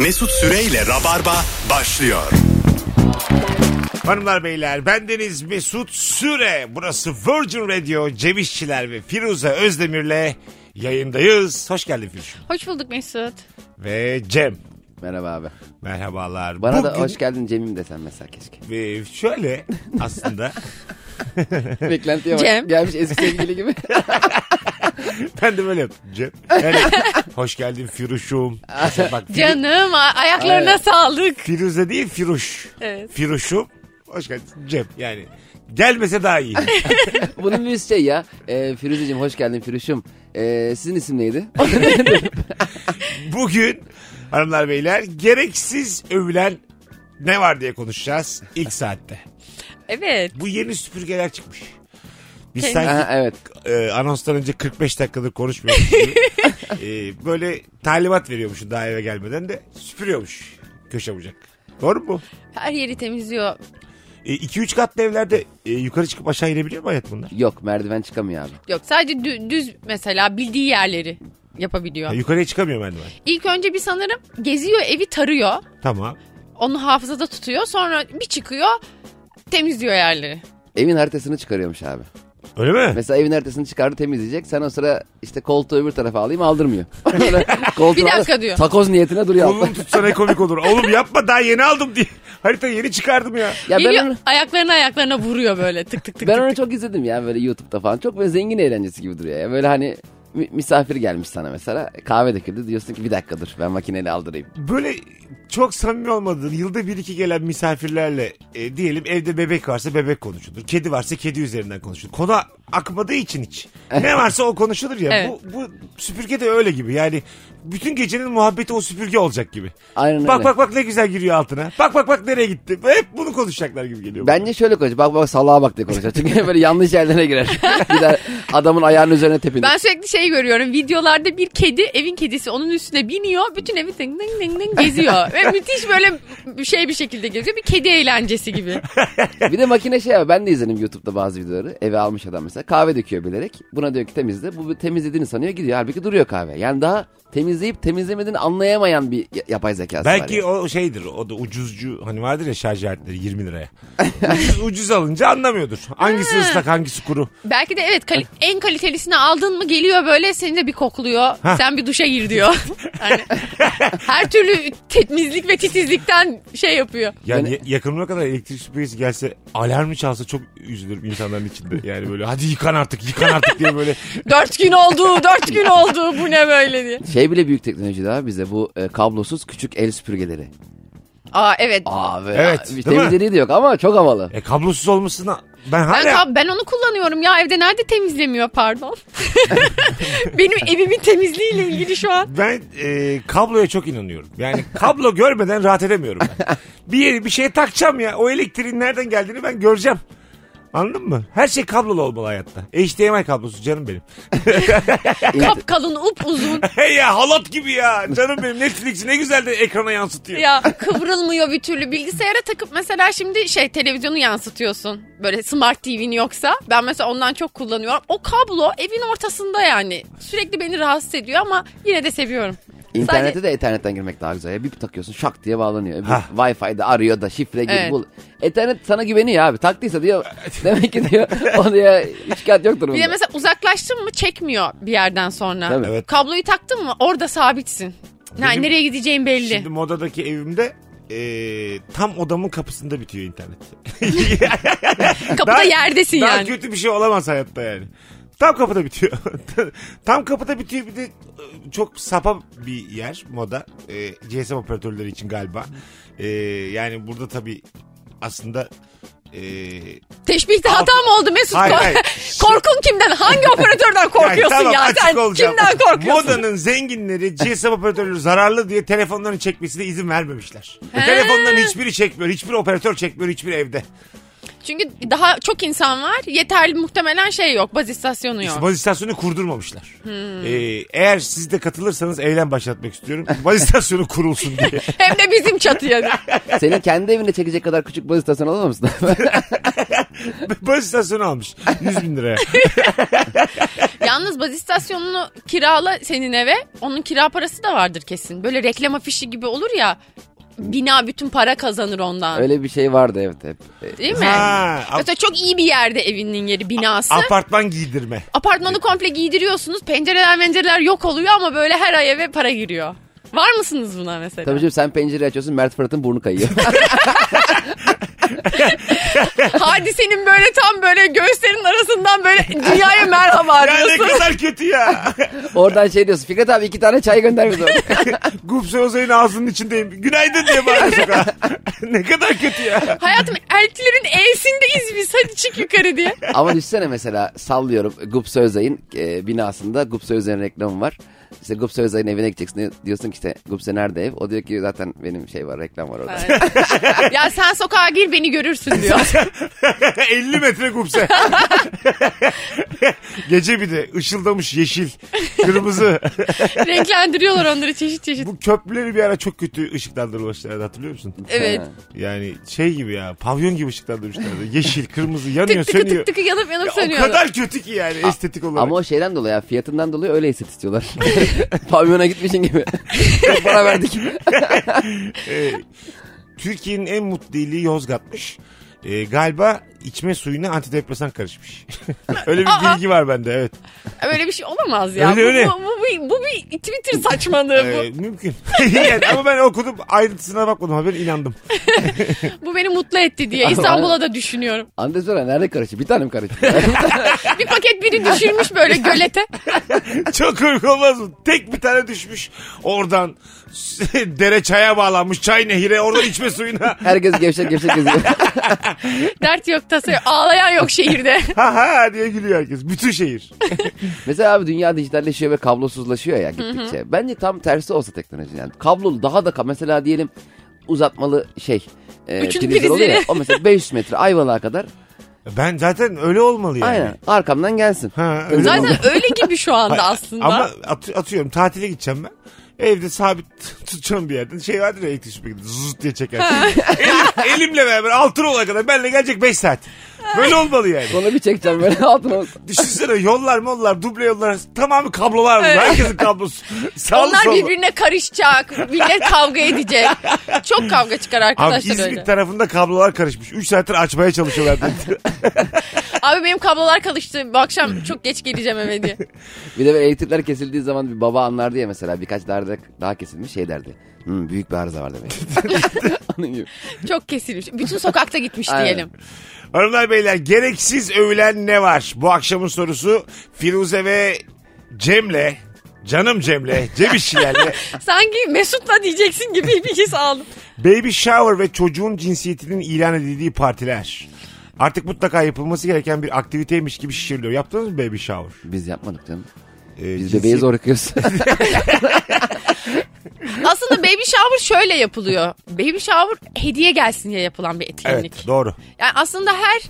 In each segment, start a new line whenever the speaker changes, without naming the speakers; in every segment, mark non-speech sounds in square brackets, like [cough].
Mesut Süreyle Rabarba başlıyor.
Hanımlar beyler bendeniz Mesut Süre. Burası Virgin Radio Cem İşçiler ve Firuze Özdemir'le yayındayız. Hoş geldin Firuze.
Hoş bulduk Mesut.
Ve Cem.
Merhaba abi.
Merhabalar.
Bana da
Bugün-
hoş geldin Cem'im desen mesela keşke.
Ve şöyle aslında [laughs]
Beklentiye bak.
Cem.
Gelmiş eski sevgili gibi. [laughs]
ben de böyle yaptım Cem. Yani hoş geldin Firuş'um. Mesela bak, Firu-
Canım ayaklarına
Evet.
sağlık.
Firuze değil Firuş.
Evet.
Firuş'um. Hoş geldin Cem. Yani gelmese daha iyi. [laughs]
Bunun bir şey ya. E, Firuzeciğim hoş geldin Firuş'um. E, sizin isim neydi?
Bugün hanımlar beyler gereksiz övülen ne var diye konuşacağız ilk saatte.
Evet.
Bu yeni süpürgeler çıkmış. Biz sanki
ha, evet.
e, anonstan önce 45 dakikadır konuşmuyoruz gibi. [laughs] E, böyle talimat veriyormuş daha eve gelmeden de süpürüyormuş köşe bucak. Doğru mu?
Her yeri temizliyor.
2-3 katlı evlerde e, yukarı çıkıp aşağı inebiliyor mu hayat bunlar?
Yok merdiven çıkamıyor abi.
Yok sadece dü- düz mesela bildiği yerleri yapabiliyor.
Ha, yukarıya çıkamıyor merdiven.
İlk önce bir sanırım geziyor evi tarıyor.
Tamam.
Onu hafızada tutuyor. Sonra bir çıkıyor temizliyor yerleri.
Evin haritasını çıkarıyormuş abi.
Öyle mi?
Mesela evin haritasını çıkardı temizleyecek. Sen o sıra işte koltuğu öbür tarafa alayım aldırmıyor. [laughs] Koltuğu
Bir dakika diyor.
Takoz niyetine duruyor.
Kolunu tutsa ne komik olur. Oğlum yapma daha yeni aldım diye. [laughs] Harita yeni çıkardım ya.
Ya ben
Geliyor
onu,
ayaklarına ayaklarına vuruyor böyle tık tık tık.
ben
tık.
onu çok izledim ya böyle YouTube'da falan. Çok böyle zengin eğlencesi gibi duruyor ya. Böyle hani misafir gelmiş sana mesela. Kahve döküldü. Diyorsun ki bir dakika dur ben makineyle aldırayım.
Böyle çok samimi olmadığı yılda bir iki gelen misafirlerle e, diyelim evde bebek varsa bebek konuşulur. Kedi varsa kedi üzerinden konuşulur. Konu akmadığı için hiç. [laughs] Ne varsa o konuşulur ya.
Evet.
Bu, bu süpürge de öyle gibi. Yani bütün gecenin muhabbeti o süpürge olacak gibi.
Aynen
Bak
öyle.
bak bak ne güzel giriyor altına. Bak bak bak nereye gitti. Hep bunu konuşacaklar gibi geliyor. bana.
Bence şöyle konuşacak. Bak bak salağa bak diye konuşacak. Çünkü [laughs] böyle yanlış yerlere girer. de adamın ayağının üzerine tepinir.
Ben sürekli şey görüyorum. Videolarda bir kedi, evin kedisi onun üstüne biniyor. Bütün evi ding ding ding ding geziyor. Ve müthiş böyle şey bir şekilde geziyor. Bir kedi eğlencesi gibi.
bir de makine şey abi ben de izledim YouTube'da bazı videoları. Eve almış adam mesela kahve döküyor bilerek. Buna diyor ki temizle. Bu temizlediğini sanıyor gidiyor. Halbuki duruyor kahve. Yani daha temizleyip temizlemediğini anlayamayan bir yapay zekası var.
Belki
yani.
o şeydir. O da ucuzcu hani vardır ya şarj aletleri 20 liraya. ucuz, [laughs] ucuz alınca anlamıyordur. Hangisi ıslak hangisi kuru.
Belki de evet kali- en kalitelisini aldın mı geliyor böyle seni de bir kokluyor.
Hah.
Sen bir duşa gir diyor. [laughs] Hani her türlü temizlik ve titizlikten şey yapıyor.
Yani
Yani-
ya- yakınıma kadar elektrik süpürgesi gelse alarmı çalsa çok üzülürüm insanların içinde. Yani böyle hadi yıkan artık yıkan artık diye böyle. [laughs]
Dört gün oldu, dört gün oldu bu ne böyle diye.
Şey bile büyük teknoloji daha bize bu e, kablosuz küçük el süpürgeleri.
Aa evet.
Abi
Evet,
bir
değil mi?
temizlediği de yok ama çok havalı.
E kablosuz olmasına ben
Ben,
hala
kab- ben onu kullanıyorum ya evde nerede temizlemiyor pardon. [laughs] Benim evimin temizliğiyle ilgili şu an.
ben e, kabloya çok inanıyorum. Yani kablo görmeden rahat edemiyorum ben. Bir yere bir şeye takacağım ya. O elektriğin nereden geldiğini ben göreceğim. Anladın mı? Her şey kablolu olmalı hayatta. HDMI kablosu canım benim. [laughs]
Kap kalın up uzun. [laughs]
Hey ya halat gibi ya. Canım benim Netflix'i ne güzel de ekrana yansıtıyor.
Ya kıvrılmıyor bir türlü. Bilgisayara takıp mesela şimdi şey televizyonu yansıtıyorsun. Böyle smart TV'nin yoksa. Ben mesela ondan çok kullanıyorum. O kablo evin ortasında yani. Sürekli beni rahatsız ediyor ama yine de seviyorum.
İnternete
Sadece-
de ethernetten girmek daha güzel. Ya. Bir takıyorsun şak diye bağlanıyor. Wi-Fi'de arıyor da şifre gir
Evet.
bul. Ethernet sana güveniyor abi. Taktıysa diyor [laughs] demek ki diyor o diyor şikayet yoktur bunda.
Bir de mesela uzaklaştın mı çekmiyor bir yerden sonra.
Tabii.
Evet.
Kabloyu taktın mı orada sabitsin. Yani
Benim-
nereye gideceğin belli.
Şimdi modadaki evimde e, tam odamın kapısında bitiyor internet. [laughs] [laughs]
Kapıda
Daha-
yerdesin
Daha
yani.
kötü bir şey olamaz hayatta yani. Tam kapıda bitiyor. [laughs] Tam kapıda bitiyor bir de e, çok sapa bir yer moda. E, GSM operatörleri için galiba. E, yani burada tabii aslında e,
Teşbihte hata mı oldu Mesut?
Hayır, hayır. [laughs]
Korkun kimden? Hangi [laughs] operatörden korkuyorsun
tamam,
ya? Sen
olacağım.
kimden korkuyorsun?
Modanın zenginleri GSM operatörleri zararlı diye telefonlarını çekmesine izin vermemişler. Telefonların hiçbiri çekmiyor. Hiçbir operatör çekmiyor hiçbir evde.
Çünkü daha çok insan var. Yeterli muhtemelen şey yok. Baz istasyonu yok.
İşte baz istasyonu kurdurmamışlar. Ee, eğer siz de katılırsanız eylem başlatmak istiyorum. [laughs] Baz istasyonu kurulsun diye. [laughs]
Hem de bizim çatıya. [laughs]
Senin kendi evine çekecek kadar küçük baz istasyonu alamamışsın.
baz istasyonu almış. 100 bin liraya.
Yalnız baz istasyonunu kirala senin eve. Onun kira parası da vardır kesin. Böyle reklam afişi gibi olur ya. Bina bütün para kazanır ondan.
Öyle bir şey vardı evet hep.
Değil mi?
Ha,
Mesela çok iyi bir yerde evinin yeri binası.
apartman giydirme.
Apartmanı komple giydiriyorsunuz. Pencereler mencereler yok oluyor ama böyle her ay eve para giriyor. Var mısınız buna mesela?
Tabii canım sen pencereyi açıyorsun Mert Fırat'ın burnu kayıyor. [laughs] [laughs]
Hadisenin böyle tam böyle göğüslerin arasından böyle dünyaya merhaba
Ya ne
diyorsun.
kadar kötü ya. [laughs]
Oradan şey diyorsun Fikret abi iki tane çay gönder bize. [laughs]
Gupse Ozay'ın ağzının içindeyim. Günaydın diye bağırıyor sokağa. ne kadar kötü ya.
Hayatım eltilerin E'sindeyiz biz hadi çık yukarı diye.
Ama düşsene mesela sallıyorum Gups Özay'ın e, binasında Gups Özay'ın reklamı var. İşte Gups Özay'ın evine gideceksin diyorsun ki işte Gupse nerede ev? O diyor ki zaten benim şey var reklam var orada. [laughs]
ya sen sokağa gir beni görürsün diyor. [laughs]
50 metre gupse. [laughs] Gece bir de ışıldamış yeşil, kırmızı.
Renklendiriyorlar onları çeşit çeşit.
Bu köprüleri bir ara çok kötü ışıklandırmışlardı hatırlıyor musun?
Evet.
Yani şey gibi ya pavyon gibi ışıklandırmışlardı. Yeşil, kırmızı yanıyor
Tık tıkı
sönüyor.
tık tıkı yanıp yanıp
Ya o
sönüyor.
kadar kötü ki yani estetik olarak.
Ama o şeyden dolayı ya fiyatından dolayı öyle hisset istiyorlar. [laughs] Pavyona gitmişin gibi. [laughs] Para verdik. [laughs]
Ee, Türkiye'nin en mutlu ili Yozgat'mış. Ee, galiba içme suyuna antidepresan karışmış. [laughs] öyle bir
Aa!
bilgi var bende evet.
Öyle bir şey olamaz ya.
Öyle,
bu,
öyle.
Bu, bu, bir, bu bir Twitter saçmalığı bu.
Ee, mümkün. [laughs] yani, ama ben okudum ayrıntısına bakmadım haber inandım. [laughs]
Bu beni mutlu etti diye İstanbul'a da düşünüyorum.
Sonra nerede karıştı? Bir tane mi karıştı?
Bir paket biri düşürmüş böyle gölete.
Çok komik olmaz mı? Tek bir tane düşmüş oradan dere çaya bağlanmış çay nehire oradan içme suyuna.
Herkes gevşek gevşek geziyor.
Dert yok yok. Ağlayan yok şehirde. [laughs]
ha ha diye gülüyor herkes. Bütün şehir. [laughs]
Mesela abi dünya dijitalleşiyor ve kablosuzlaşıyor ya gittikçe. Bence tam tersi olsa teknoloji yani. Kablolu daha da ka- mesela diyelim uzatmalı şey. E,
Üçün
prizler oluyor ya. O mesela [laughs] 500 metre Ayvalık'a kadar.
Ben zaten öyle olmalı yani.
Aynen. Arkamdan gelsin.
Ha, öyle
Zaten
olmalı.
öyle gibi şu anda aslında.
Ama at- atıyorum tatile gideceğim ben. Evde sabit [laughs] tutacağım bir yerden. Şey vardır ya elektrik süpürgesi zıt diye çeker. [laughs] Elim, elimle beraber altın olana kadar benle gelecek 5 saat. Böyle olmalı yani.
Sonra bir çekeceğim böyle [laughs] altına.
Düşünsene yollar mollar duble yollar tamamı kablolar bunlar. Herkesin kablosu. Sağlı
Onlar
sollu.
birbirine karışacak. Millet kavga edecek. Çok kavga çıkar
Abi
arkadaşlar
İzmit
öyle.
tarafında kablolar karışmış. 3 saattir açmaya çalışıyorlar.
Abi benim kablolar karıştı. Bu akşam çok geç geleceğim eve diye. [laughs]
Bir de böyle elektrikler kesildiği zaman bir baba anlardı ya mesela birkaç derde daha kesilmiş şey derdi. Hmm, büyük bir arıza var demek. [laughs] [laughs] Onun gibi.
Çok kesilmiş. Bütün sokakta gitmiş
Aynen.
diyelim.
Hanımlar beyler gereksiz övülen ne var? Bu akşamın sorusu Firuze ve Cem'le Canım Cem'le, Cem İşçilerle
Sanki Mesut'la diyeceksin gibi bir his aldım.
baby shower ve çocuğun cinsiyetinin ilan edildiği partiler. Artık mutlaka yapılması gereken bir aktiviteymiş gibi şişiriliyor. Yaptınız mı baby shower?
Biz yapmadık canım.
Ee,
Biz bebeği zor yıkıyoruz. [laughs]
Aslında baby shower şöyle yapılıyor. Baby shower hediye gelsin diye yapılan bir etkinlik.
Evet doğru.
Yani aslında her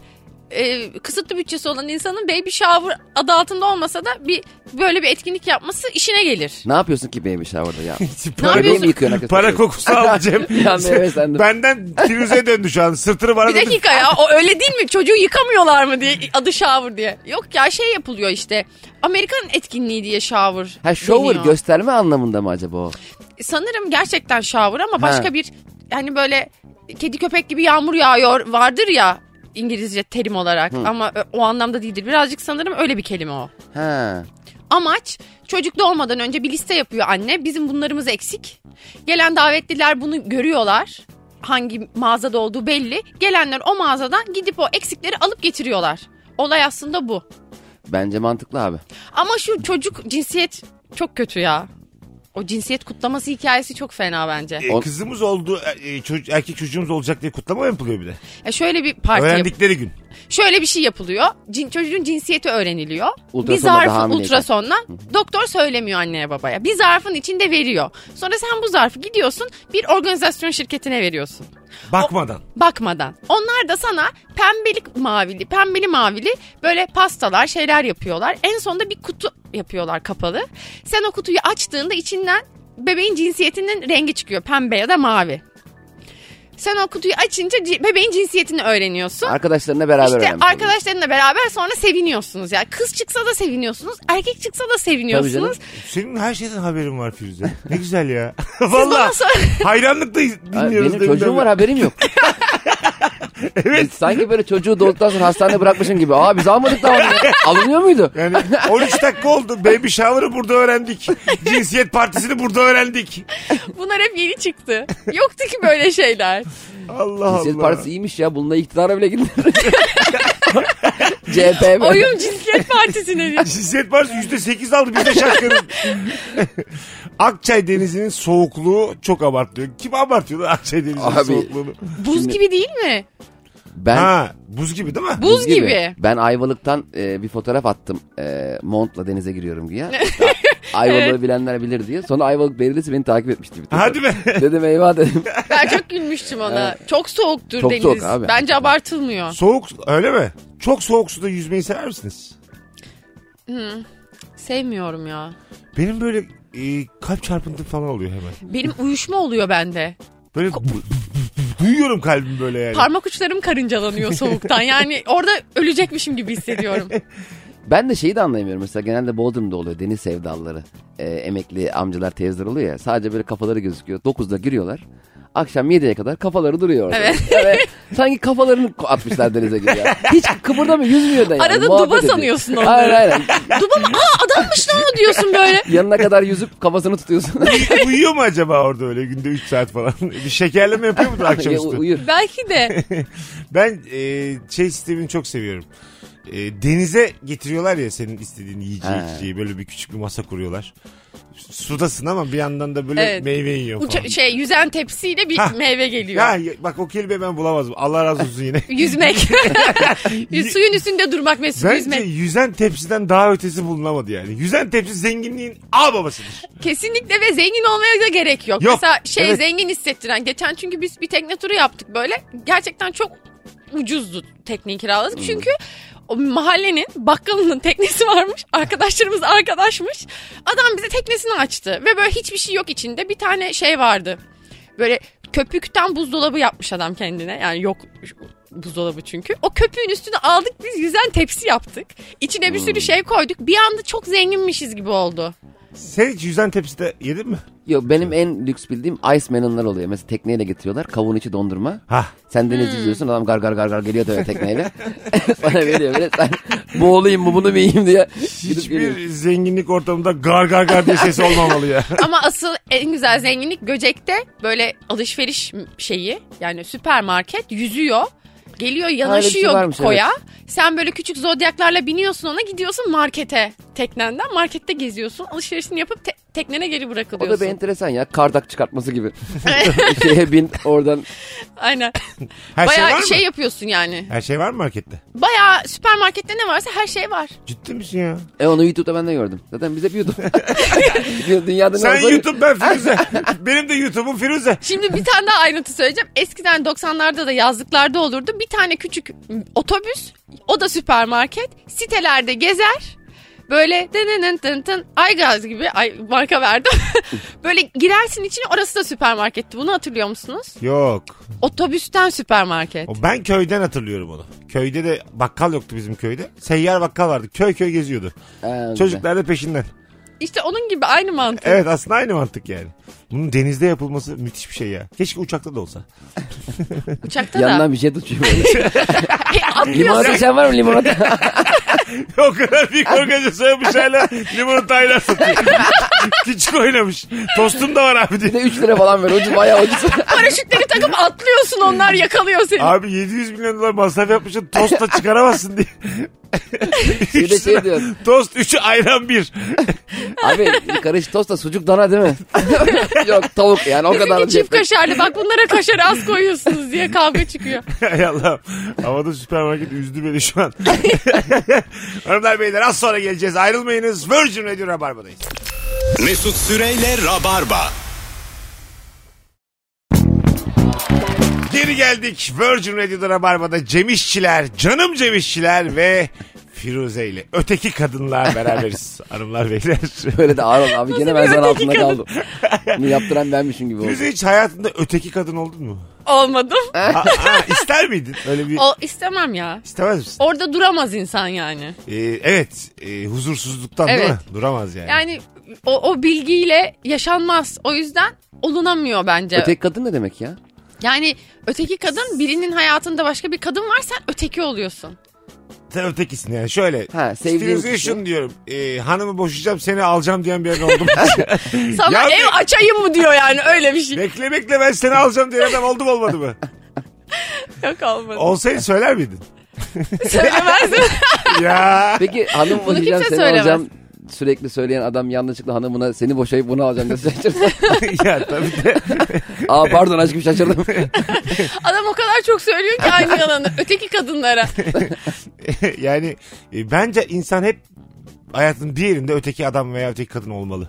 e, kısıtlı bütçesi olan insanın baby shower adı altında olmasa da bir böyle bir etkinlik yapması işine gelir.
ne yapıyorsun ki baby shower'da ya? [laughs]
Para,
Bebeği
yapıyorsun?
mi yıkıyorsun? herkes [laughs]
para kokusu aldı Cem. [laughs]
Heveslendim.
Benden Firuze'ye döndü şu an. Sırtını bana
Bir
döndü.
dakika ya o öyle değil mi? Çocuğu yıkamıyorlar mı diye adı shower diye. Yok ya şey yapılıyor işte. Amerikan etkinliği diye shower.
Ha shower
deniyor.
gösterme anlamında mı acaba o?
Sanırım gerçekten shower ama başka bir hani böyle kedi köpek gibi yağmur yağıyor vardır ya İngilizce terim olarak ama o anlamda değildir. Birazcık sanırım öyle bir kelime o.
Ha.
Amaç çocuk doğmadan önce bir liste yapıyor anne. Bizim bunlarımız eksik. Gelen davetliler bunu görüyorlar. Hangi mağazada olduğu belli. Gelenler o mağazadan gidip o eksikleri alıp getiriyorlar. Olay aslında bu.
Bence mantıklı abi.
Ama şu çocuk cinsiyet çok kötü ya. O cinsiyet kutlaması hikayesi çok fena bence.
E,
O-
kızımız oldu, e, çocuk, erkek çocuğumuz olacak diye kutlama mı yapılıyor bir de?
Ya şöyle bir parti yap-
Öğrendikleri gün.
Şöyle bir şey yapılıyor. Cin, çocuğun cinsiyeti öğreniliyor. bir
Ultrasonda
zarfı ultrasonla doktor söylemiyor anneye babaya. Bir zarfın içinde veriyor. Sonra sen bu zarfı gidiyorsun bir organizasyon şirketine veriyorsun.
Bakmadan.
Bakmadan. Onlar da sana pembelik mavili, pembeli mavili böyle pastalar şeyler yapıyorlar. En sonunda bir kutu yapıyorlar kapalı. Sen o kutuyu açtığında içinden bebeğin cinsiyetinin rengi çıkıyor. Pembe ya da mavi. Sen o kutuyu açınca bebeğin cinsiyetini öğreniyorsun.
Arkadaşlarına beraber
İşte
öğrenmiş
arkadaşlarınla beraber sonra seviniyorsunuz. Yani kız çıksa da seviniyorsunuz, erkek çıksa da seviniyorsunuz.
Senin her şeyden haberin var Firuze. [laughs] Ne güzel ya. Valla hayranlıkla
Ha,
dinliyoruz.
Benim çocuğum var haberim yok. [laughs]
Evet.
Sanki böyle çocuğu doğduktan sonra hastanede bırakmışım gibi. Aa biz almadık daha onu. Alınıyor muydu?
Yani 13 dakika oldu. Baby shower'ı burada öğrendik. Cinsiyet partisini burada öğrendik.
Bunlar hep yeni çıktı. Yoktu ki böyle şeyler.
Allah
Cinsiyet
Allah.
partisi iyiymiş ya. Bununla iktidara bile gidilir. [laughs] CHP böyle.
Oyun cinsiyet partisine diyor. [laughs]
Cinsiyet partisi %8 aldı. Biz de şaşkınız. [laughs] Akçay Denizi'nin soğukluğu çok abartıyor. Kim abartıyor lan Akçay Denizi'nin
Abi,
soğukluğunu?
Buz gibi değil mi?
Ben
Ha buz gibi değil mi?
Buz gibi.
Ben Ayvalık'tan e, bir fotoğraf attım. E, montla denize giriyorum güya. [laughs] Ayvalık'ı bilenler bilir diye. Sonra Ayvalık Belediyesi beni takip etmişti. Bir tek.
Hadi be. [laughs]
Dedim eyvah dedim.
Ben çok gülmüştüm ona. Çok soğuktur
Çok
deniz.
soğuk abi.
Bence abartılmıyor.
Soğuk öyle mi? Çok soğuk suda yüzmeyi sever misiniz?
Sevmiyorum ya.
Benim böyle e, kalp çarpıntı falan oluyor hemen.
Benim uyuşma oluyor bende.
Böyle duyuyorum kalbim böyle yani.
Parmak uçlarım karıncalanıyor soğuktan. Yani orada ölecekmişim gibi hissediyorum. [laughs]
Ben de şeyi de anlayamıyorum. Mesela genelde Bodrum'da oluyor deniz sevdalıları. E, emekli amcalar teyzeler oluyor ya. Sadece böyle kafaları gözüküyor. 9'da giriyorlar. Akşam 7'ye kadar kafaları duruyor orada.
Evet. [laughs]
Yani sanki kafalarını atmışlar denize gibi ya. Hiç kıpırdamıyor yüzmüyor da yani.
Arada
Muhabbet
duba
ediyor.
sanıyorsun onları.
Aynen aynen.
Duba mı? Aa adammış lan o diyorsun böyle. [laughs]
Yanına kadar yüzüp kafasını tutuyorsun. [laughs]
Uyuyor mu acaba orada öyle günde 3 saat falan? Bir şekerleme yapıyor mudur
Ya,
akşamüstü?
uyur.
Belki de.
Ben e, şey sistemini çok seviyorum. E, denize getiriyorlar ya senin istediğin yiyeceği
He.
içeceği böyle bir küçük bir masa kuruyorlar. Sudasın ama bir yandan da böyle
Evet.
meyve yiyor falan.
Uça- şey yüzen tepsiyle bir
Ha.
meyve geliyor.
Ya, ya, bak o kelimeyi ben bulamazdım. Allah razı olsun yine. [laughs]
Yüzmek. [laughs] Suyun üstünde durmak Mesut
Bence
yüzmek.
yüzen tepsiden daha ötesi bulunamadı yani. Yüzen tepsi zenginliğin ağ babasıdır.
Kesinlikle ve zengin olmaya da gerek yok.
Yok,
Mesela şey
evet.
zengin hissettiren. Geçen çünkü biz bir tekne turu yaptık böyle. Gerçekten çok ucuzdu tekneyi kiraladık.
Hmm.
Çünkü mahallenin bakkalının teknesi varmış. Arkadaşlarımız arkadaşmış. Adam bize teknesini açtı. Ve böyle hiçbir şey yok içinde. Bir tane şey vardı. Böyle köpükten buzdolabı yapmış adam kendine. Yani yok buzdolabı çünkü. O köpüğün üstüne aldık biz yüzen tepsi yaptık. İçine bir
Hmm.
sürü şey koyduk. Bir anda çok zenginmişiz gibi oldu.
Sen hiç yüzen tepside yedin mi?
Yok benim en lüks bildiğim Ice Melon'lar oluyor. Mesela tekneyle getiriyorlar. Kavun içi dondurma.
Ha.
Sen deniz izliyorsun adam gar gar gar gar geliyor da öyle tekneyle. [laughs] [laughs] Sana veriyor böyle sen bu olayım mı bunu mu yiyeyim diye. Gidip geliyor.
Hiçbir zenginlik ortamında gar gar gar diye ses olmamalı ya. [laughs]
Ama asıl en güzel zenginlik Göcek'te böyle alışveriş şeyi yani süpermarket yüzüyor. Geliyor
şey
yanaşıyor koya. Sen böyle küçük zodyaklarla biniyorsun ona gidiyorsun markete teknenden. Markette geziyorsun. Alışverişini yapıp te- teknene geri
O
bırakılıyorsun.
da bir enteresan ya. Kardak çıkartması gibi. [laughs] Şeye bin oradan.
Aynen. [laughs]
Her şey
Bayağı
var mı?
şey yapıyorsun yani.
Her şey var mı markette?
Bayağı süpermarkette ne varsa her şey var.
Ciddi misin ya?
E onu YouTube'da ben de gördüm. Zaten biz hep YouTube. [laughs] Dünyada ne
Sen
olsa-
YouTube ben Firuze. Benim de YouTube'um Firuze.
Şimdi bir tane daha ayrıntı söyleyeceğim. Eskiden 90'larda da yazlıklarda olurdu. Bir tane küçük otobüs, o da süpermarket. Sitelerde gezer. Böyle dın tın tın Aygaz gibi ay marka verdim. [laughs] Böyle girersin içine orası da süpermarketti. Bunu hatırlıyor musunuz?
Yok.
Otobüsten süpermarket.
O ben köyden hatırlıyorum onu. Köyde de bakkal yoktu bizim köyde. Seyyar bakkal vardı. Köy köy geziyordu.
Güzel.
Çocuklar da peşinden.
İşte onun gibi aynı mantık.
Evet aslında aynı mantık yani. Bunun denizde yapılması müthiş bir şey ya. Keşke uçakta da olsa. [laughs]
Uçakta
Yandan
da.
bir şey tutuyor böyle. [laughs]
E, atlıyorsun.
limonata sen var mı limonata? [laughs]
o kadar büyük organizasyon yapmış hala limonatayla satıyor. Küçük oynamış. Tostum da var abi
bir
diye.
de 3 lira falan ver. Ucuz bayağı ucuz.
Paraşütleri takıp atlıyorsun onlar yakalıyor seni.
Abi 700 milyon dolar masraf yapmışsın tost da çıkaramazsın diye.
Bir de
Üç
şey
lira.
diyor.
Tost 3'ü ayran 1.
Abi karış tost da sucuk dana değil mi? Yok tavuk yani o kadar da
Bizimki çift
cepte.
kaşarlı bak bunlara kaşarı az koyuyorsunuz diye kavga çıkıyor.
Hay Allah'ım. Havada süpermarket üzdü beni şu an. [laughs] Hanımlar beyler az sonra geleceğiz. Ayrılmayınız. Virgin Radio Rabarba'dayız.
Mesut Süreyle Rabarba.
Geri geldik. Virgin Radio'da Rabarba'da Cem İşçiler, canım Cem İşçiler ve Firuze ile öteki kadınlar beraberiz. [laughs] Hanımlar beyler.
Böyle de ağır ol abi gene ben zan altında
kadın?
kaldım. Bunu yaptıran benmişim gibi oldu.
Firuze hiç hayatında öteki kadın oldun mu?
Olmadım.
ha, ha, ister miydin? Öyle bir
O istemem ya.
istemez misin?
Orada duramaz insan yani.
Ee, evet. e, huzursuzluktan değil
Evet.
mi? Duramaz yani.
Yani o, o bilgiyle yaşanmaz. O yüzden olunamıyor bence.
Öteki kadın ne demek ya?
Yani öteki kadın birinin hayatında başka bir kadın var sen öteki oluyorsun.
Ötekisin yani şöyle.
Ha, sevdiğin
Firuzeye
kişi.
şunu diyorum. E, hanımı boşayacağım seni alacağım diyen bir adam oldu mu? [laughs]
Sana
Ya
ev açayım mı diyor yani öyle bir şey.
bekle bekle ben seni alacağım diyen adam oldu mu olmadı mı? [laughs]
Yok olmadı.
Olsaydı söyler miydin? [laughs]
Söylemezdim.
ya.
Peki hanım
Bunu
boşayacağım seni
söylemez.
alacağım. Sürekli söyleyen adam yanlışlıkla hanımına seni boşayıp bunu alacağım diye şaşırsa. [laughs]
ya tabii de. [laughs]
Aa pardon aşkım şaşırdım. [laughs]
Adam o kadar çok söylüyor ki aynı yalanı. Öteki kadınlara.
yani e, bence insan hep hayatının bir yerinde öteki adam veya öteki kadın olmalı.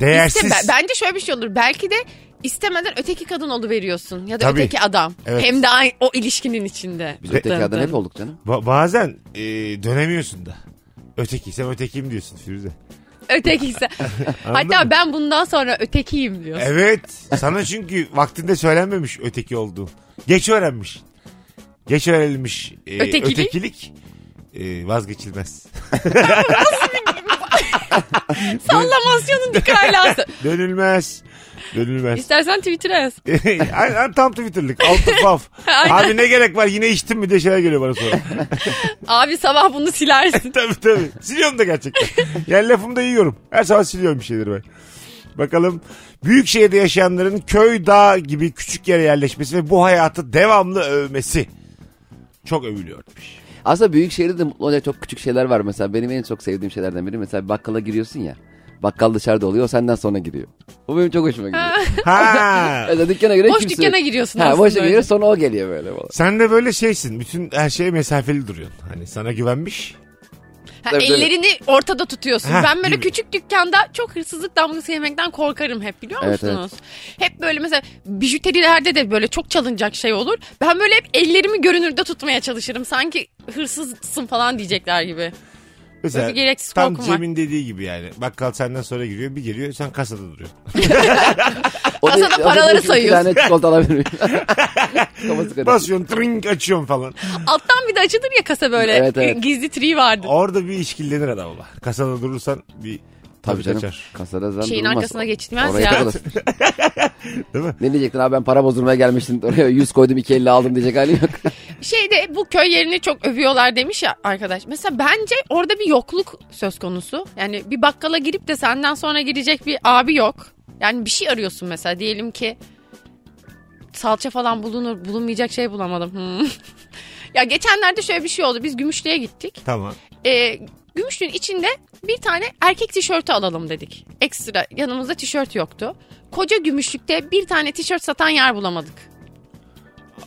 Değersiz.
İşte ben- bence şöyle bir şey olur. Belki de istemeden öteki kadın veriyorsun ya da
Tabii.
öteki adam.
Evet.
Hem de aynı, o ilişkinin içinde.
Biz öteki adam hep olduk canım.
Ba- bazen e, dönemiyorsun da. Ötekiysem ötekiyim diyorsun Firuze.
Ötekiyse. [laughs] Hatta ben bundan sonra ötekiyim diyorsun.
Evet. Sana çünkü vaktinde söylenmemiş öteki olduğu. Geç öğrenmiş. Geç öğrenilmiş. e,
Ötekilik?
Ötekilik e, vazgeçilmez. [laughs] [laughs]
Sallamasyonun dik alası. [laughs]
Dönülmez. Dönülmez.
İstersen Twitter'a yaz. [laughs]
Aynen tam Twitter'lık. Altı.
Aynen.
Abi ne gerek var yine içtim mi diye şeyler geliyor bana sonra.
Abi sabah bunu silersin.
tabii tabii. Siliyorum da gerçekten. Yani lafımı da yiyorum. Her sabah siliyorum bir şeyleri ben. Bakalım büyük şehirde yaşayanların köy, dağ gibi küçük yere yerleşmesi ve bu hayatı devamlı övmesi. Çok övülüyormuş.
Aslında büyük şehirde de mutlu olacak çok küçük şeyler var mesela. Benim en çok sevdiğim şeylerden biri. Mesela bakkala giriyorsun ya. Bakkal dışarıda oluyor o senden sonra giriyor. O benim çok hoşuma gidiyor.
Ha. [laughs]
Mesela dükkana göre
Boş
kimse
dükkana giriyorsun
Ha,
aslında
boş dükkana giriyor sonra o geliyor böyle. falan.
Sen de böyle şeysin. Bütün her şeye mesafeli duruyorsun. Hani sana güvenmiş.
Ha,
Tabii,
ellerini ortada tutuyorsun.
Heh,
ben böyle küçük dükkanda çok hırsızlık damgası yemekten korkarım hep biliyor
Evet,
musunuz? Hep böyle mesela bijuterilerde de böyle çok çalınacak şey olur. Ben böyle hep ellerimi görünürde tutmaya çalışırım. Sanki hırsızsın falan diyecekler gibi.
Mesela
Böyle bir gereksiz
tam
korkum var.
Cem'in dediği gibi yani. Bakkal senden sonra giriyor. Bir geliyor sen kasada duruyorsun.
O [laughs] da-
Kasada
o da
paraları
diyor ki,
sayıyorsun.
Bir tane çikolata alabilir miyim? [laughs] Kafası karışık.
Basıyorsun trink açıyorsun falan.
Alttan bir de açılır ya kasa böyle.
Evet, evet.
Gizli tri vardı.
Orada bir işkillenir adam ama. Kasada durursan bir
Tabii canım.
kaçar.
Kasada zan
Şeyin
durmaz.
arkasına geçilmez
Oraya
ya.
takılırsın. [laughs]
Değil mi?
Ne diyecektin abi ben para bozulmaya gelmiştim. Oraya 100 koydum 250 aldım diyecek hali yok.
Şeyde bu köy yerini çok övüyorlar demiş ya arkadaş. Mesela bence orada bir yokluk söz konusu. Yani bir bakkala girip de senden sonra girecek bir abi yok. Yani bir şey arıyorsun mesela diyelim ki salça falan bulunur bulunmayacak şey bulamadım. Hmm. [laughs] ya geçenlerde şöyle bir şey oldu. Biz Gümüşlü'ye gittik.
Tamam.
Ee, Gümüşlü'nün içinde bir tane erkek tişörtü alalım dedik. Ekstra yanımızda tişört yoktu. Koca Gümüşlük'te bir tane tişört satan yer bulamadık.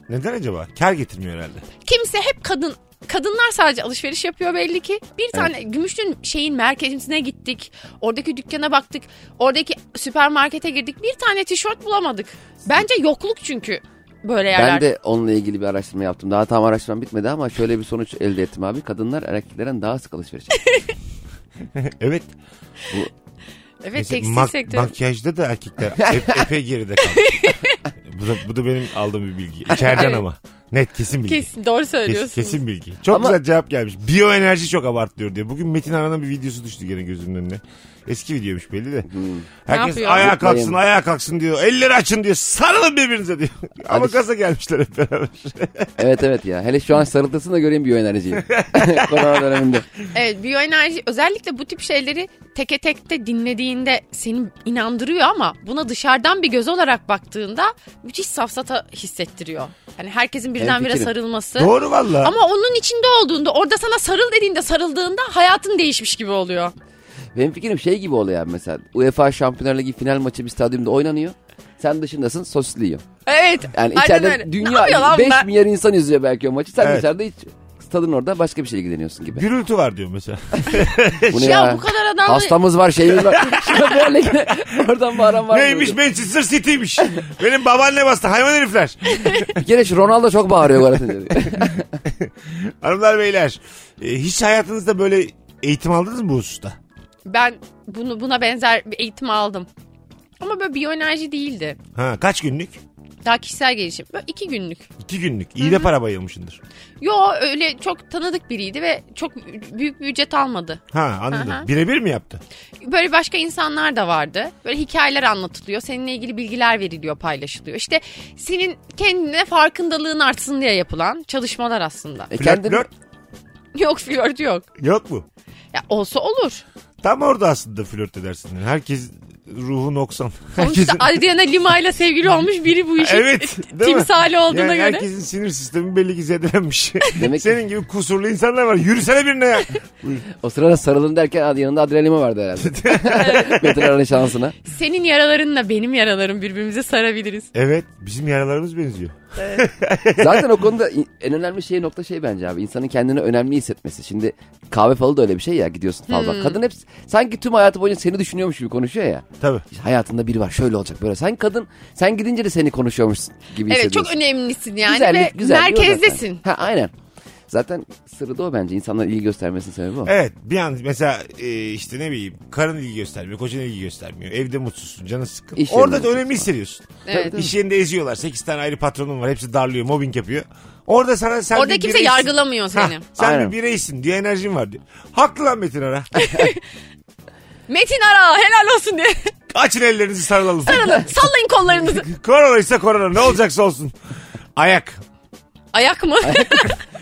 Neden acaba? Kar getirmiyor herhalde.
kimse hep kadın kadınlar sadece alışveriş yapıyor belli ki. Bir tane Gümüşlü'nün şeyin merkezine gittik. Oradaki dükkana baktık. Oradaki süpermarkete girdik. Bir tane tişört bulamadık. Bence yokluk çünkü böyle yerler.
Ben de onunla ilgili bir araştırma yaptım. Daha tam araştırmam bitmedi ama şöyle bir sonuç elde ettim abi. Kadınlar erkeklerden daha sık alışveriş yapıyor. [laughs]
evet.
evet
Mesela
tekstil
mak-
sektörü.
makyajda da erkekler [laughs] ep- epey geride kaldı. [laughs] bu, da, bu da benim aldığım bir bilgi. İçeriden ama. Net kesin bilgi.
Kesin doğru söylüyorsun.
kesin bilgi. Çok
Ama-
güzel cevap gelmiş. Biyoenerji çok abartılıyor diye. Bugün Metin Aran'ın bir videosu düştü gene gözümün önüne. Eski videoymuş belli de. Herkes
yapıyor?
ayağa kalksın ayağa kalksın diyor. Elleri açın diyor. Sarılın birbirinize diyor. Ama gaza gelmişler hep beraber. [laughs]
evet evet ya. Hele şu an sarıltırsın da göreyim biyoenerjiyi. [laughs] Korona döneminde.
Evet biyoenerji özellikle bu tip şeyleri teke tekte dinlediğinde seni inandırıyor ama buna dışarıdan bir göz olarak baktığında müthiş safsata hissettiriyor. Yani herkesin birdenbire
fikrim.
sarılması.
Doğru valla.
Ama onun içinde olduğunda orada sana sarıl dediğinde sarıldığında hayatın değişmiş gibi oluyor.
Benim fikrim şey gibi oluyor abi mesela. UEFA Şampiyonlar Ligi final maçı bir stadyumda oynanıyor. Sen dışındasın sosisli yiyorsun.
Evet.
Yani
aynen
içeride
öyle. Ne
dünya
yapıyor lan
5
bunlar?
milyar insan izliyor belki o maçı. Sen
Evet.
dışarıda hiç stadın orada başka bir şeyle ilgileniyorsun gibi.
Gürültü var diyor mesela. [laughs]
Bu ne
Ya bu kadar adam
Hastamız var şeyimiz var. [laughs] Böyle oradan bağıran var.
Neymiş Manchester City'ymiş. Benim babaanne bastı hayvan herifler.
Bir kere şu Ronaldo çok bağırıyor atınca. [laughs]
Hanımlar beyler e, hiç hayatınızda böyle eğitim aldınız mı bu hususta?
ben bunu buna benzer bir eğitim aldım. Ama böyle biyoenerji değildi.
Ha, kaç günlük?
Daha kişisel gelişim. Böyle iki günlük.
İki günlük. İyi de para bayılmışındır.
Yo öyle çok tanıdık biriydi ve çok büyük bir ücret almadı.
Ha anladım. Birebir mi yaptı?
Böyle başka insanlar da vardı. Böyle hikayeler anlatılıyor. Seninle ilgili bilgiler veriliyor, paylaşılıyor. İşte senin kendine farkındalığın artsın diye yapılan çalışmalar aslında.
E
Flört,
kendini,
flört
Yok flört yok.
yok mu?
Ya olsa olur.
Tam orada aslında flört edersin. Herkes ruhu noksan.
Sonuçta
Herkesin...
Adriana Lima ile sevgili olmuş biri bu işin
Evet. [laughs]
timsali olduğuna
yani
göre.
herkesin sinir sistemi belli ki zedelenmiş. [laughs]
Demek
Senin gibi kusurlu insanlar var. Yürüsene birine ya. [laughs]
o sırada sarılın derken yanında adrenalin vardı herhalde. Metin Aran'ın şansına.
Senin yaralarınla benim yaralarım birbirimize sarabiliriz.
Evet. Bizim yaralarımız benziyor.
Zaten o konuda en önemli şey nokta şey bence abi. İnsanın kendini önemli hissetmesi. Şimdi kahve falı da öyle bir şey ya gidiyorsun fal
Hmm.
Kadın hep sanki tüm hayatı boyunca seni düşünüyormuş gibi konuşuyor ya.
Tabii.
İşte hayatında biri var şöyle olacak böyle. Sen kadın sen gidince de seni konuşuyormuş gibi
Evet
hissediyorsun.
çok önemlisin yani
Güzellik,
ve
zaten.
merkezdesin.
Ha aynen. Zaten sırrı da o bence. İnsanlar ilgi göstermesinin sebebi o.
Evet bir an mesela e, işte ne bileyim karın ilgi göstermiyor, kocan ilgi göstermiyor. Evde mutsuzsun, canın sıkkın.
İş
Orada
yerinde
da önemli hissediyorsun.
Evet.
İş yerinde eziyorlar. 8 tane ayrı patronun var. Hepsi darlıyor, mobbing yapıyor. Orada sana sen
Orada
bir
kimse
bireysin.
yargılamıyor
Ha,
seni.
sen
Aynen.
bir bireysin diye enerjin var diyor. Haklı lan Metin Ara. [laughs]
Metin ara helal olsun diye. [laughs]
Açın ellerinizi sarılalım.
Sallayın kollarınızı. [laughs]
korona ise korona ne olacaksa olsun. Ayak.
Ayak mı?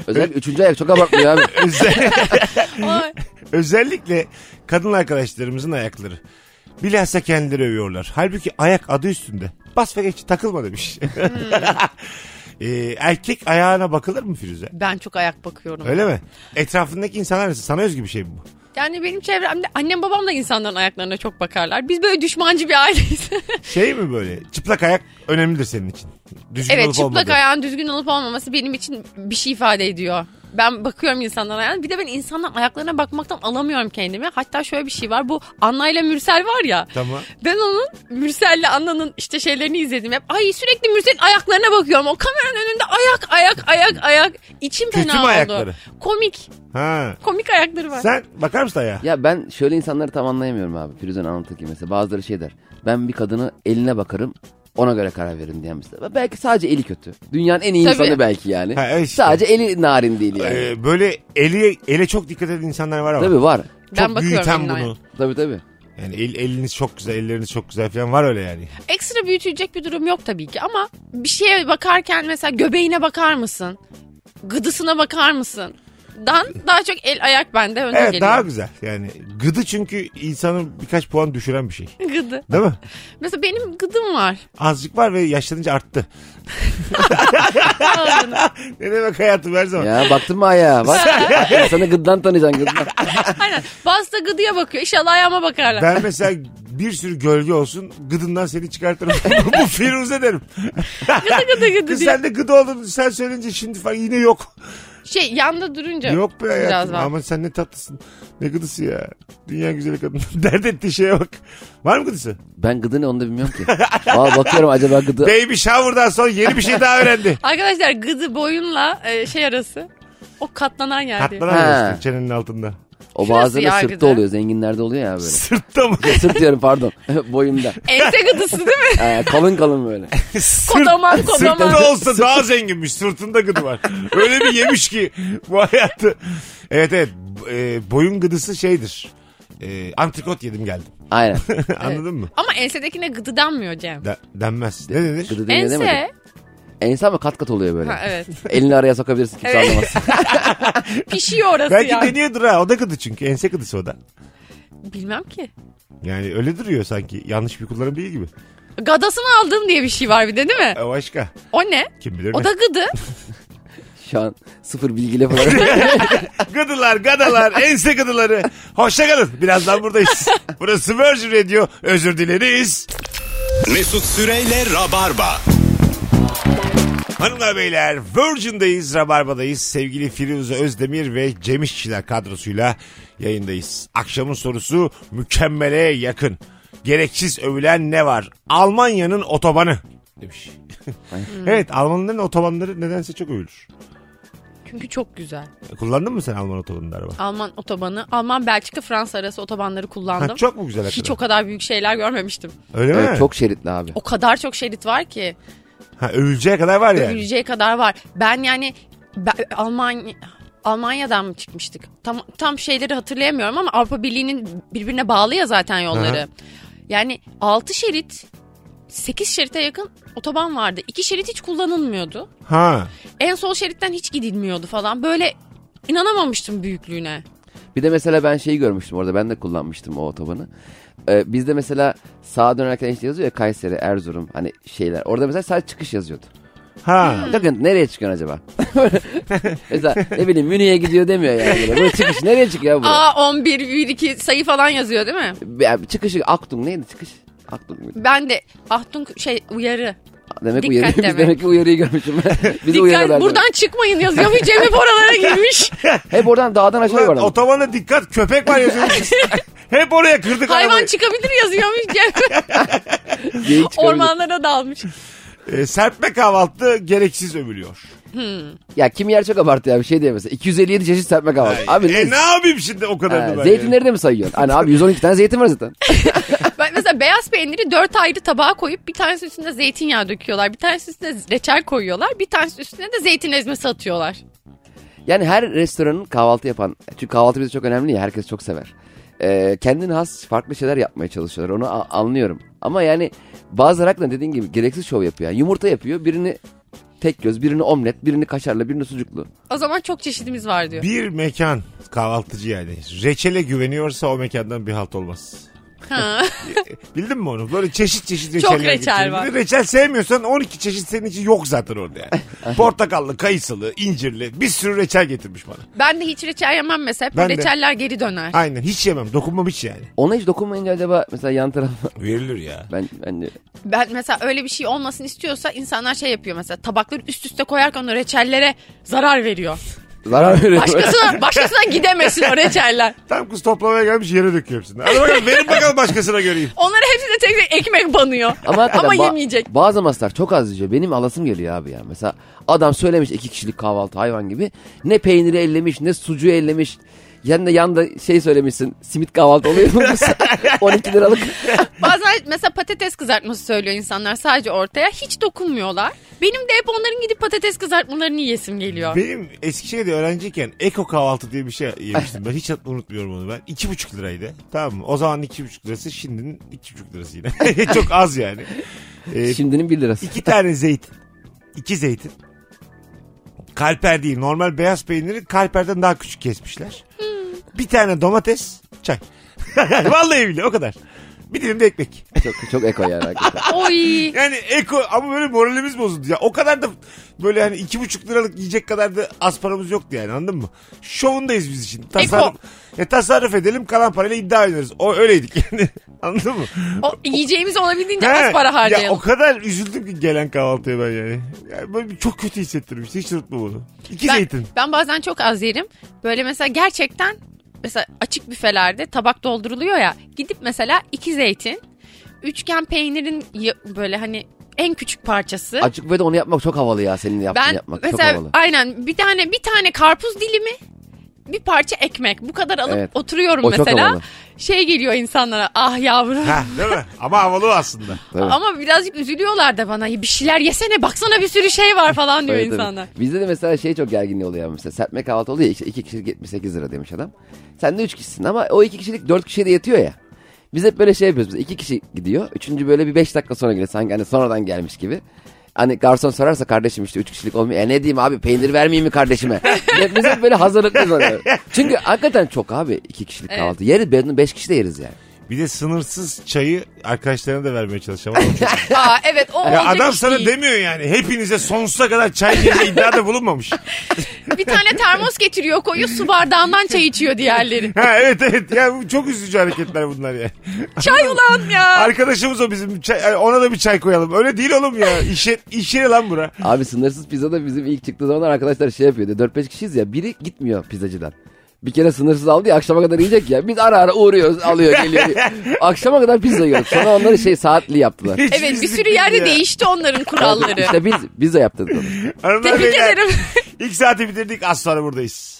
Özellikle üçüncü ayak çok abartmıyor abi. [laughs] [laughs]
Özellikle kadın arkadaşlarımızın ayakları. Bilhassa kendileri övüyorlar. Halbuki ayak adı üstünde. Bas ve geç takılma demiş. [laughs] Ee, erkek ayağına bakılır mı Firuze?
ben çok ayak bakıyorum.
Öyle mi? Etrafındaki insanlar nasıl? Sana özgü bir şey mi bu?
Yani benim çevremde annem babam da insanların ayaklarına çok bakarlar. Biz böyle düşmancı bir aileyiz. [laughs]
Şey mi böyle? Çıplak ayak önemlidir senin için. Düzgün
evet
olup
çıplak
olmadığı.
ayağın düzgün olup olmaması benim için bir şey ifade ediyor. Ben bakıyorum insanların ayağına. Bir de ben insanların ayaklarına bakmaktan alamıyorum kendimi. Hatta şöyle bir şey var. Bu Anna ile Mürsel var ya.
Tamam.
Ben onun Mürsel'le Anna'nın işte şeylerini izledim hep. Ay sürekli Mürsel'in ayaklarına bakıyorum. O kameranın önünde ayak ayak ayak ayak. İçim
Kötü
fena oldu.
ayakları?
Komik.
Ha.
Komik ayakları var.
Sen bakar mısın ayağa?
Ya ben şöyle insanları tam anlayamıyorum abi. Firuze'nin anlattığı gibi mesela bazıları şey der. Ben bir kadını eline bakarım ona göre karar veririm diyen mesela. Belki sadece eli kötü. Dünyanın en iyi
Tabii.
insanı belki yani.
Ha, evet işte.
Sadece eli narin değil yani.
Ee, böyle eli ele çok dikkat eden insanlar var ama.
Tabii var.
ben
çok
bakıyorum
büyüten bunu.
ayağa.
Tabii tabii.
Yani el, eliniz çok güzel, elleriniz çok güzel falan var öyle yani.
Ekstra büyütülecek bir durum yok tabii ki ama bir şeye bakarken mesela göbeğine bakar mısın? Gıdısına bakar mısın? Dan daha çok el ayak bende öne
Evet
geliyor.
daha güzel. Yani gıdı çünkü insanı birkaç puan düşüren bir şey.
Gıdı.
Değil mi?
Mesela benim gıdım var.
Azıcık var ve yaşlanınca arttı. [laughs] ne demek hayatım her zaman.
Ya baktın mı ayağa? Bak. [laughs] İnsanı gıddan tanıyacaksın gıddan. [laughs]
Aynen. Bazısı da gıdıya bakıyor. İnşallah ayağıma bakarlar.
Ben mesela bir sürü gölge olsun gıdından seni çıkartırım. Bu Firuze derim.
Gıdı gıdı gıdı
Kız sen de gıdı oldun sen söyleyince şimdi falan yine yok.
Şey yanda durunca.
Yok be hayatım
var.
ama sen ne tatlısın. Ne gıdısı ya. Dünya güzeli kadın. [laughs] Dert ettiği şeye bak. Var mı gıdısı?
Ben gıdı ne onu da bilmiyorum ki. Valla bakıyorum acaba gıdı.
Baby shower'dan sonra yeni bir şey daha öğrendi. [laughs]
Arkadaşlar gıdı boyunla e, şey arası. O katlanan yer.
Katlanamıyorsun
Ha.
çenenin altında.
O
Şurası
bazıları
ya
sırtta oluyor. Zenginlerde oluyor ya böyle. [laughs]
Sırtta mı?
Sırt diyorum pardon. [laughs] Boyumda.
Ense gıdısı değil mi? [laughs]
Ee, kalın kalın böyle.
Kodaman kodaman.
Sırtında olsa daha zenginmiş. Sırtında gıdı var. Öyle bir yemiş ki bu hayatı. Evet evet. E, boyun gıdısı şeydir. E, antrikot yedim geldim.
Aynen.
Anladın mı?
Ama ensedekine gıdı denmiyor Cem.
De- denmez. Ne denir?
Gıdı deniyor demedim.
Ense.
Ense ama kat kat oluyor böyle.
Ha, evet. [laughs]
Elini araya sokabilirsin kimse
Evet.
anlamaz. [laughs]
Pişiyor orası
Belki
yani.
deniyordur ha. O da gıdı çünkü. Ense gıdısı o da.
Bilmem ki.
Yani öyle duruyor sanki. Yanlış bir kullanım değil gibi.
Gadasını aldın diye bir şey var bir de değil mi?
E, başka.
O ne?
Kim bilir
O
ne?
da gıdı. [laughs]
Şu an sıfır bilgiyle falan.
Gıdılar, gadalar, ense gıdıları. Hoşçakalın. Birazdan buradayız. Burası Virgin Radio. Özür dileriz.
Mesut Süreyle Rabarba.
Hanımlar beyler Virgin'dayız, Rabarba'dayız. Sevgili Firuze Özdemir ve Cem İşçiler kadrosuyla yayındayız. Akşamın sorusu mükemmele yakın. Gereksiz övülen ne var? Almanya'nın otobanı demiş. [laughs] evet Almanların otobanları nedense çok övülür.
Çünkü çok güzel.
Kullandın mı sen Alman otobanında araba?
Alman otobanı, Alman Belçika Fransa arası otobanları kullandım.
Ha, çok mu güzel
Hiç
hakikaten?
o kadar büyük şeyler görmemiştim.
Öyle mi?
evet, çok şeritli abi.
O kadar çok şerit var ki.
Ha, övüleceğe kadar var yani.
Övüleceği kadar var. Ben yani ben, Almanya Almanya'dan mı çıkmıştık? Tam tam şeyleri hatırlayamıyorum ama Avrupa Birliği'nin birbirine bağlı ya zaten yolları.
Aha.
Yani 6 şerit 8 şerite yakın otoban vardı. 2 şerit hiç kullanılmıyordu.
Ha.
En sol şeritten hiç gidilmiyordu falan. Böyle inanamamıştım büyüklüğüne.
Bir de mesela ben şeyi görmüştüm orada ben de kullanmıştım o otobanı. Ee, bizde mesela sağa dönerken işte yazıyor ya Kayseri, Erzurum hani şeyler. Orada mesela sadece çıkış yazıyordu.
Ha.
Bakın nereye çıkıyorsun acaba? [laughs] mesela ne bileyim Münih'e gidiyor demiyor yani. Böyle. Bu çıkış nereye çıkıyor bu?
Aa 11 1 2 sayı falan yazıyor değil mi?
Yani çıkışı Aktum neydi çıkış? Muydu?
Ben de Ahtung şey uyarı.
Demek
Dikkat
uyarı, biz [laughs]
demek.
demek ki uyarıyı görmüşüm. [laughs] Bizi
Dikkat buradan çıkmayın yazıyormuş Cem hep oralara girmiş. [laughs]
Hep oradan dağdan aşağı
Ulan,
yuvarlanıyor.
otobana dikkat köpek var yazıyormuş. Hep oraya kırdık
Hayvan
arabayı.
çıkabilir yazıyormuş. Ormanlara dalmış.
Ee, serpme kahvaltı gereksiz övülüyor.
Ya kim yer çok abartı ya bir şey diye mesela. 257 çeşit serpme kahvaltı. Abi
e,
ne?
ne yapayım şimdi o kadarını
Ha,
ben
zeytinleri de mi sayıyorsun? Hani abi 112 tane zeytin var zaten.
Mesela beyaz peyniri dört ayrı tabağa koyup bir tanesi üstüne zeytinyağı döküyorlar. Bir tanesi üstüne reçel koyuyorlar. Bir tanesi üstüne de zeytin ezmesi atıyorlar.
Yani her restoranın kahvaltı yapan, çünkü kahvaltı bize çok önemli ya herkes çok sever. Ee, kendine has farklı şeyler yapmaya çalışıyorlar onu a- anlıyorum. Ama yani bazıları hakikaten dediğin gibi gereksiz şov yapıyor. Yani yumurta yapıyor birini tek göz, birini omlet, birini kaşarlı, birini sucuklu.
O zaman çok çeşidimiz var diyor.
Bir mekan kahvaltıcı yani. Reçele güveniyorsa o mekandan bir halt olmaz.
Ha. [laughs]
Bildin mi onu? Böyle çeşit çeşit reçeller
Çok reçel var.
Bir de reçel sevmiyorsan 12 çeşit senin için yok zaten orada yani. [laughs] Portakallı, kayısılı, incirli bir sürü reçel getirmiş bana.
ben de hiç reçel yemem mesela. Hep
Ben de.
reçeller geri döner.
Aynen hiç yemem. Dokunmam hiç yani.
Ona hiç dokunmayınca acaba mesela yan tarafa [laughs]
Verilir ya.
ben bence
Ben mesela öyle bir şey olmasın istiyorsa insanlar şey yapıyor mesela tabakları üst üste koyarken o reçellere zarar veriyor.
Zarar veriyor.
Başkasına, başkasına gidemesin o reçeller.
Tam kız toplamaya gelmiş yere döküyor hepsini. Hadi bakalım verin bakalım başkasına göreyim.
Onları hepsine tek tek ekmek banıyor.
Ama, hakikaten
Ama
ba-
yemeyecek.
Bazı maslar çok az yiyor. Benim alasım geliyor abi ya. Mesela adam söylemiş iki kişilik kahvaltı hayvan gibi. Ne peyniri ellemiş ne sucuğu ellemiş. Yanında yanda şey söylemişsin. Simit kahvaltı oluyor mu? [laughs] [laughs] 12 liralık.
Bazen mesela patates kızartması söylüyor insanlar sadece ortaya. Hiç dokunmuyorlar. Benim de hep onların gidip patates kızartmalarını yiyesim geliyor.
Benim Eskişehir'de öğrenciyken Eko kahvaltı diye bir şey yemiştim. Ben hiç unutmuyorum onu ben. İki buçuk liraydı. Tamam mı? O zaman iki buçuk lirası şimdinin iki buçuk lirası yine. [laughs] Çok az yani. Ee,
Şimdinin 1 lirası.
iki tane zeytin. iki zeytin. Kalper değil. Normal beyaz peyniri kalperden daha küçük kesmişler. Bir tane domates, çay. [laughs] Vallahi bile o kadar. Bir dilim de ekmek.
Çok, çok eko yani hakikaten. [laughs]
Oy.
Yani eko ama böyle moralimiz bozuldu ya. O kadar da böyle hani iki buçuk liralık yiyecek kadar da az paramız yoktu yani anladın mı? Şovundayız biz için. Tasarruf, e, tasarruf edelim kalan parayla iddia oynarız. O öyleydik yani. [laughs] anladın mı?
O, yiyeceğimizi olabildiğince
He,
az para
Ya
harcayalım.
o kadar üzüldüm ki gelen kahvaltıya ben yani. yani böyle bir çok kötü hissettirmişti. Hiç unutma bunu. İki
ben,
zeytin.
ben bazen çok az yerim. Böyle mesela gerçekten mesela açık büfelerde tabak dolduruluyor ya. Gidip mesela iki zeytin, üçgen peynirin böyle hani en küçük parçası.
Açık ve de onu yapmak çok havalı ya. Senin yaptığını
ben
yapmak çok
mesela
havalı.
aynen bir tane bir tane karpuz dilimi bir parça ekmek bu kadar alıp
Evet.
oturuyorum
O çok
mesela.
havalı.
Şey geliyor insanlara ah yavrum.
Ha, değil mi? Ama havalı aslında. [laughs]
Tabii.
Ama birazcık üzülüyorlar da bana. Bir şeyler yesene baksana bir sürü şey var falan diyor
Tabii, tabii.
insanlar.
Bizde de mesela şey çok gerginliği oluyor mesela. Serpme kahvaltı oluyor ya işte iki kişilik 78 lira demiş adam. Sen de üç kişisin ama o iki kişilik dört kişiye de yetiyor ya. Biz hep böyle şey yapıyoruz. Biz iki kişi gidiyor. Üçüncü böyle bir beş dakika sonra geliyor. Sanki hani sonradan gelmiş gibi. Hani garson sorarsa kardeşim işte üç kişilik olmuyor. E ne diyeyim abi peynir vermeyeyim mi kardeşime? [laughs] Biz- hep böyle hazırlıklıyız ona. Çünkü hakikaten çok abi iki kişilik kahvaltı. Yeriz beş kişi de yeriz yani.
Bir de sınırsız çayı arkadaşlarına da vermeye çalışacağım. Ama çok- [laughs]
Aa evet o
ya
olacak
adam
iş
sana
değil.
demiyor yani. Hepinize sonsuza kadar çay diye bir iddiada bulunmamış. [laughs]
Bir tane termos getiriyor koyuyor su bardağından çay içiyor diğerleri.
ha evet evet. Ya bu çok üzücü hareketler bunlar ya.
Çay ulan ya.
Arkadaşımız o bizim. Çay- ona da bir çay koyalım. Öyle değil oğlum ya. İş, yer- iş yeri lan bura.
Abi sınırsız pizzada bizim ilk çıktığı zaman arkadaşlar şey yapıyordu. 4-5 kişiyiz ya biri gitmiyor pizzacıdan. Bir kere sınırsız aldı ya akşama kadar yiyecek ya. Biz ara ara uğruyoruz alıyor geliyor. [laughs] akşama kadar pizza yiyoruz. Sonra onları şey saatli yaptılar.
Hiç
Evet bir sürü yerde
ya.
değişti onların kuralları.
İşte biz biz de yaptık onu.
Tebrik ederim.
İlk saati bitirdik. Az sonra buradayız.